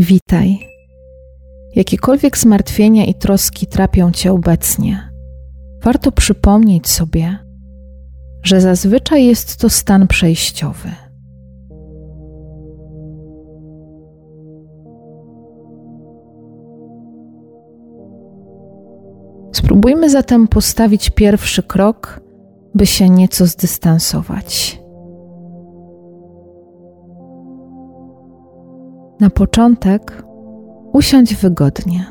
Witaj. Jakiekolwiek zmartwienia i troski trapią cię obecnie, warto przypomnieć sobie, że zazwyczaj jest to stan przejściowy. Spróbujmy zatem postawić pierwszy krok, by się nieco zdystansować. Na początek usiądź wygodnie.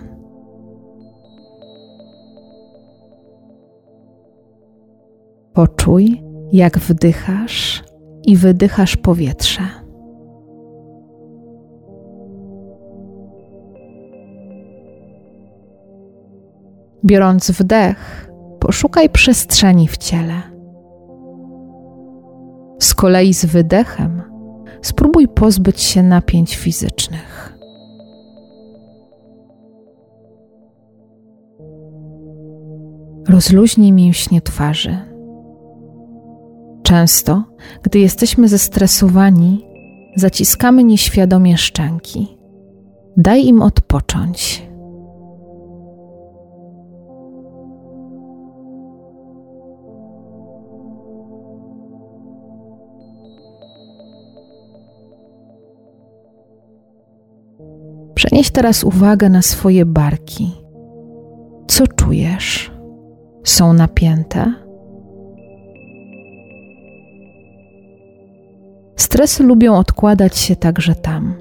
Poczuj, jak wdychasz i wydychasz powietrze. Biorąc wdech, poszukaj przestrzeni w ciele. Z kolei z wydechem spróbuj pozbyć się napięć fizycznych. Rozluźnij mięśnie twarzy. Często, gdy jesteśmy zestresowani, zaciskamy nieświadomie szczęki. Daj im odpocząć. Przenieś teraz uwagę na swoje barki. Co czujesz? Są napięte? Stresy lubią odkładać się także tam.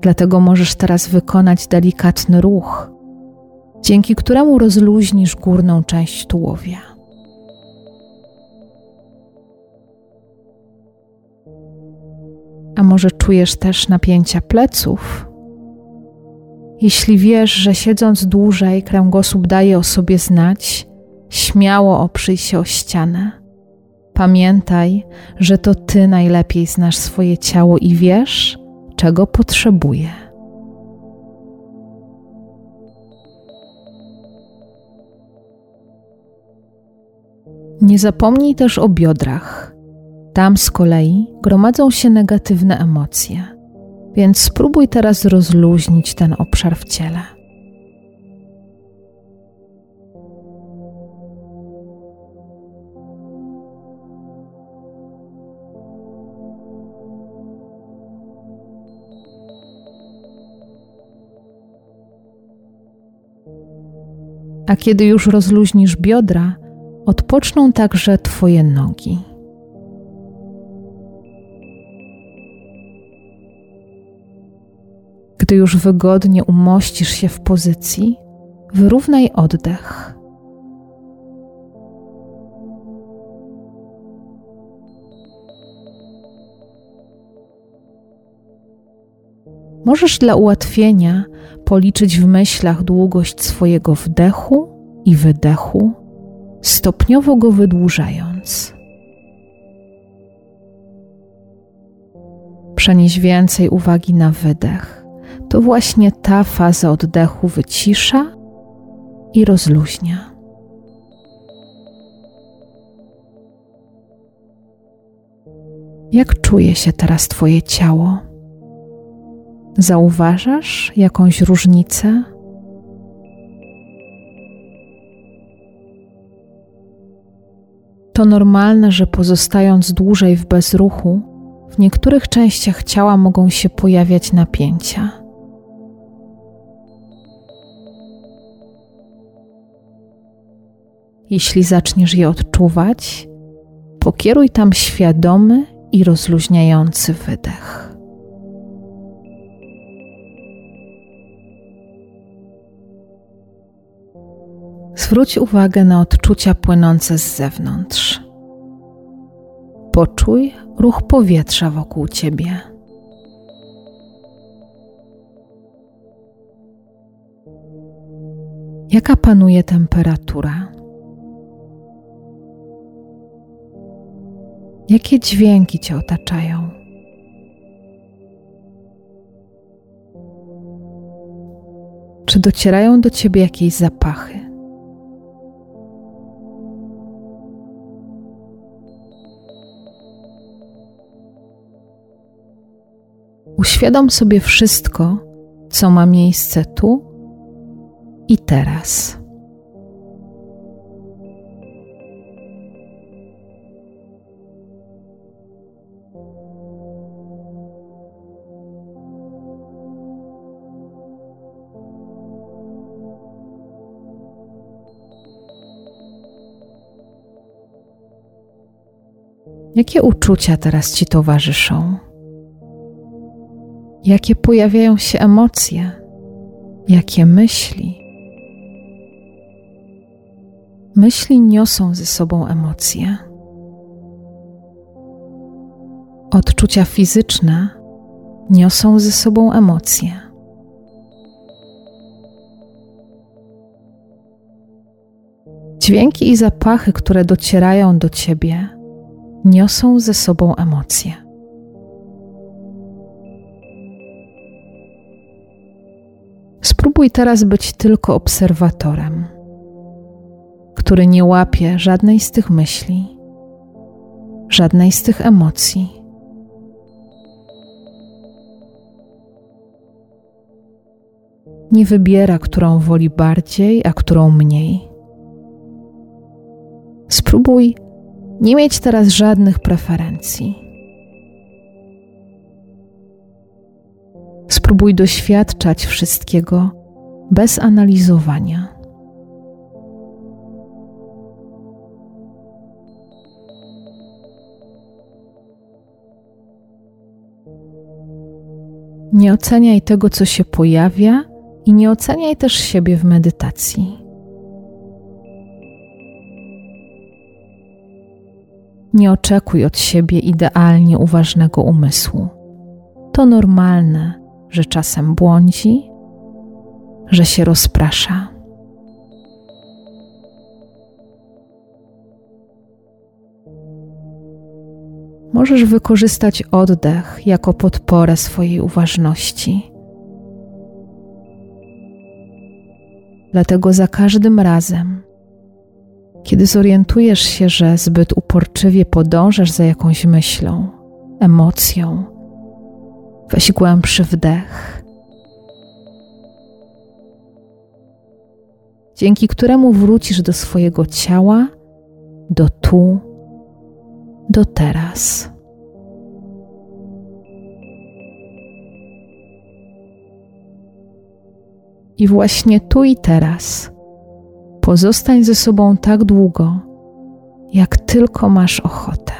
Dlatego możesz teraz wykonać delikatny ruch, dzięki któremu rozluźnisz górną część tułowia. A może czujesz też napięcia pleców? Jeśli wiesz, że siedząc dłużej kręgosłup daje o sobie znać, śmiało oprzyj się o ścianę. Pamiętaj, że to Ty najlepiej znasz swoje ciało i wiesz, czego potrzebuje. Nie zapomnij też o biodrach. Tam z kolei gromadzą się negatywne emocje więc spróbuj teraz rozluźnić ten obszar w ciele. A kiedy już rozluźnisz biodra, odpoczną także Twoje nogi. Gdy już wygodnie umościsz się w pozycji, wyrównaj oddech. Możesz dla ułatwienia policzyć w myślach długość swojego wdechu i wydechu, stopniowo go wydłużając. Przenieś więcej uwagi na wydech to właśnie ta faza oddechu wycisza i rozluźnia. Jak czuje się teraz Twoje ciało? Zauważasz jakąś różnicę? To normalne, że pozostając dłużej w bezruchu, w niektórych częściach ciała mogą się pojawiać napięcia. Jeśli zaczniesz je odczuwać, pokieruj tam świadomy i rozluźniający wydech. Zwróć uwagę na odczucia płynące z zewnątrz. Poczuj ruch powietrza wokół ciebie. Jaka panuje temperatura? Jakie dźwięki Cię otaczają? Czy docierają do Ciebie jakieś zapachy? Uświadom sobie wszystko, co ma miejsce tu i teraz. Jakie uczucia teraz ci towarzyszą? Jakie pojawiają się emocje? Jakie myśli? Myśli niosą ze sobą emocje. Odczucia fizyczne niosą ze sobą emocje. Dźwięki i zapachy, które docierają do ciebie, niosą ze sobą emocje. Spróbuj teraz być tylko obserwatorem, który nie łapie żadnej z tych myśli, żadnej z tych emocji. Nie wybiera, którą woli bardziej, a którą mniej. Spróbuj nie mieć teraz żadnych preferencji. Spróbuj doświadczać wszystkiego bez analizowania. Nie oceniaj tego, co się pojawia, i nie oceniaj też siebie w medytacji. Nie oczekuj od siebie idealnie uważnego umysłu. To normalne, że czasem błądzi, że się rozprasza. Możesz wykorzystać oddech jako podporę swojej uważności. Dlatego za każdym razem, kiedy zorientujesz się, że zbyt uporczywie podążasz za jakąś myślą, emocją, weź głębszy wdech, dzięki któremu wrócisz do swojego ciała, do tu, do teraz. I właśnie tu i teraz Pozostań ze sobą tak długo, jak tylko masz ochotę.